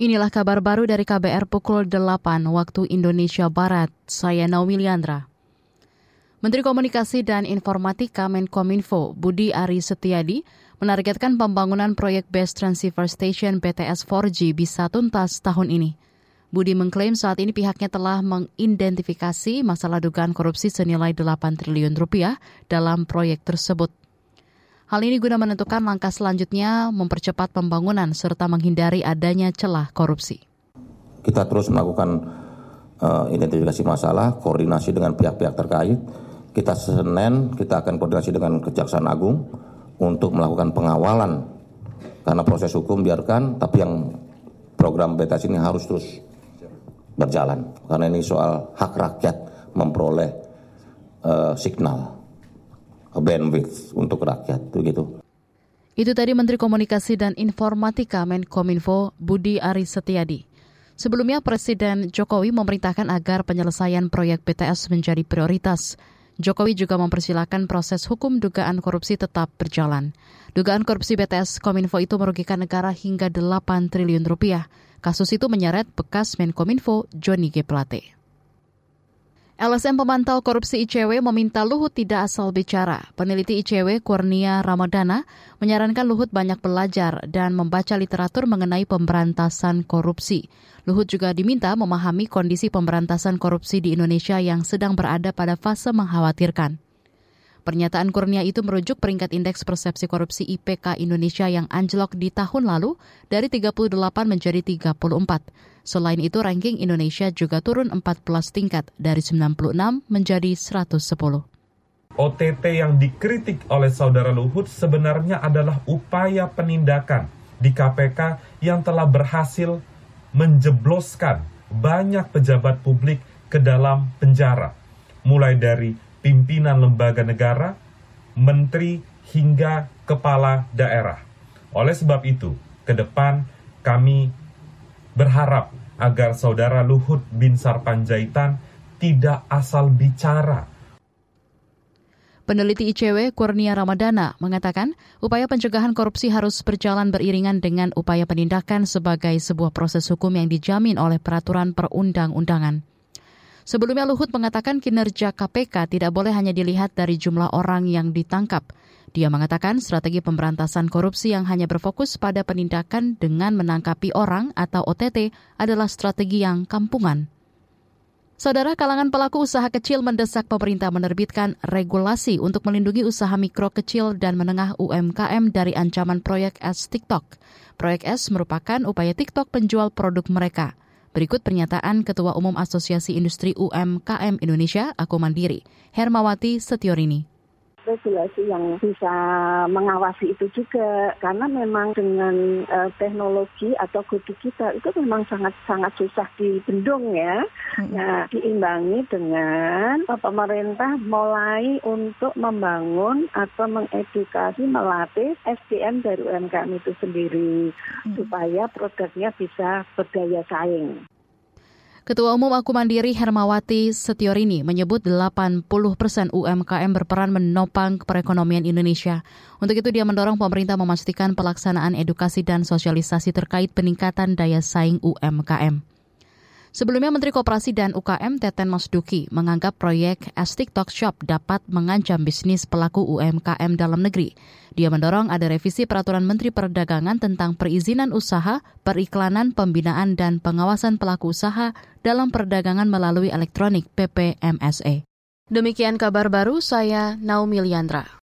Inilah kabar baru dari KBR pukul 8 waktu Indonesia Barat. Saya Naomi Liandra. Menteri Komunikasi dan Informatika Menkominfo Budi Ari Setiadi menargetkan pembangunan proyek Base Transceiver Station BTS 4G bisa tuntas tahun ini. Budi mengklaim saat ini pihaknya telah mengidentifikasi masalah dugaan korupsi senilai 8 triliun rupiah dalam proyek tersebut. Hal ini guna menentukan langkah selanjutnya mempercepat pembangunan serta menghindari adanya celah korupsi. Kita terus melakukan uh, identifikasi masalah, koordinasi dengan pihak-pihak terkait. Kita Senin kita akan koordinasi dengan Kejaksaan Agung untuk melakukan pengawalan karena proses hukum biarkan, tapi yang program BTS ini harus terus berjalan karena ini soal hak rakyat memperoleh uh, signal bandwidth untuk rakyat begitu. Itu tadi Menteri Komunikasi dan Informatika Menkominfo Budi Ari Setiadi. Sebelumnya Presiden Jokowi memerintahkan agar penyelesaian proyek BTS menjadi prioritas. Jokowi juga mempersilahkan proses hukum dugaan korupsi tetap berjalan. Dugaan korupsi BTS Kominfo itu merugikan negara hingga 8 triliun rupiah. Kasus itu menyeret bekas Menkominfo Johnny G. Plate. LSM Pemantau Korupsi ICW meminta Luhut tidak asal bicara. Peneliti ICW Kurnia Ramadana menyarankan Luhut banyak belajar dan membaca literatur mengenai pemberantasan korupsi. Luhut juga diminta memahami kondisi pemberantasan korupsi di Indonesia yang sedang berada pada fase mengkhawatirkan. Pernyataan Kurnia itu merujuk peringkat indeks persepsi korupsi IPK Indonesia yang anjlok di tahun lalu dari 38 menjadi 34. Selain itu, ranking Indonesia juga turun 14 tingkat dari 96 menjadi 110. OTT yang dikritik oleh saudara Luhut sebenarnya adalah upaya penindakan di KPK yang telah berhasil menjebloskan banyak pejabat publik ke dalam penjara. Mulai dari pimpinan lembaga negara, menteri, hingga kepala daerah. Oleh sebab itu, ke depan kami berharap agar saudara Luhut bin Sarpanjaitan tidak asal bicara. Peneliti ICW Kurnia Ramadana mengatakan upaya pencegahan korupsi harus berjalan beriringan dengan upaya penindakan sebagai sebuah proses hukum yang dijamin oleh peraturan perundang-undangan. Sebelumnya Luhut mengatakan kinerja KPK tidak boleh hanya dilihat dari jumlah orang yang ditangkap. Dia mengatakan strategi pemberantasan korupsi yang hanya berfokus pada penindakan dengan menangkapi orang atau OTT adalah strategi yang kampungan. Saudara kalangan pelaku usaha kecil mendesak pemerintah menerbitkan regulasi untuk melindungi usaha mikro kecil dan menengah UMKM dari ancaman proyek S TikTok. Proyek S merupakan upaya TikTok penjual produk mereka. Berikut pernyataan Ketua Umum Asosiasi Industri UMKM Indonesia, Aku Mandiri, Hermawati Setiorini regulasi yang bisa mengawasi itu juga karena memang dengan uh, teknologi atau kode kita itu memang sangat sangat susah dibendung ya. Hmm. Nah, diimbangi dengan uh, pemerintah mulai untuk membangun atau mengedukasi melatih SDM dari UMKM itu sendiri hmm. supaya produknya bisa berdaya saing. Ketua Umum Aku Mandiri Hermawati Setiorini menyebut 80 persen UMKM berperan menopang perekonomian Indonesia. Untuk itu dia mendorong pemerintah memastikan pelaksanaan edukasi dan sosialisasi terkait peningkatan daya saing UMKM. Sebelumnya Menteri Koperasi dan UKM Teten Masduki menganggap proyek S TikTok Shop dapat mengancam bisnis pelaku UMKM dalam negeri. Dia mendorong ada revisi peraturan Menteri Perdagangan tentang perizinan usaha, periklanan, pembinaan, dan pengawasan pelaku usaha dalam perdagangan melalui elektronik PPMSE. Demikian kabar baru saya Naomi Liandra.